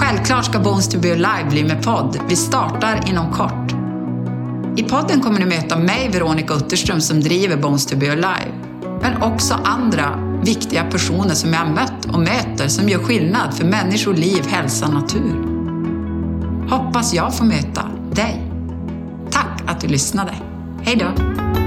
Självklart ska Bones to be alive bli med podd. Vi startar inom kort. I podden kommer ni möta mig, Veronica Utterström, som driver Bones to be alive. Men också andra viktiga personer som jag har mött och möter som gör skillnad för människor, liv, hälsa, natur. Hoppas jag får möta dig. Tack att du lyssnade. Hej då!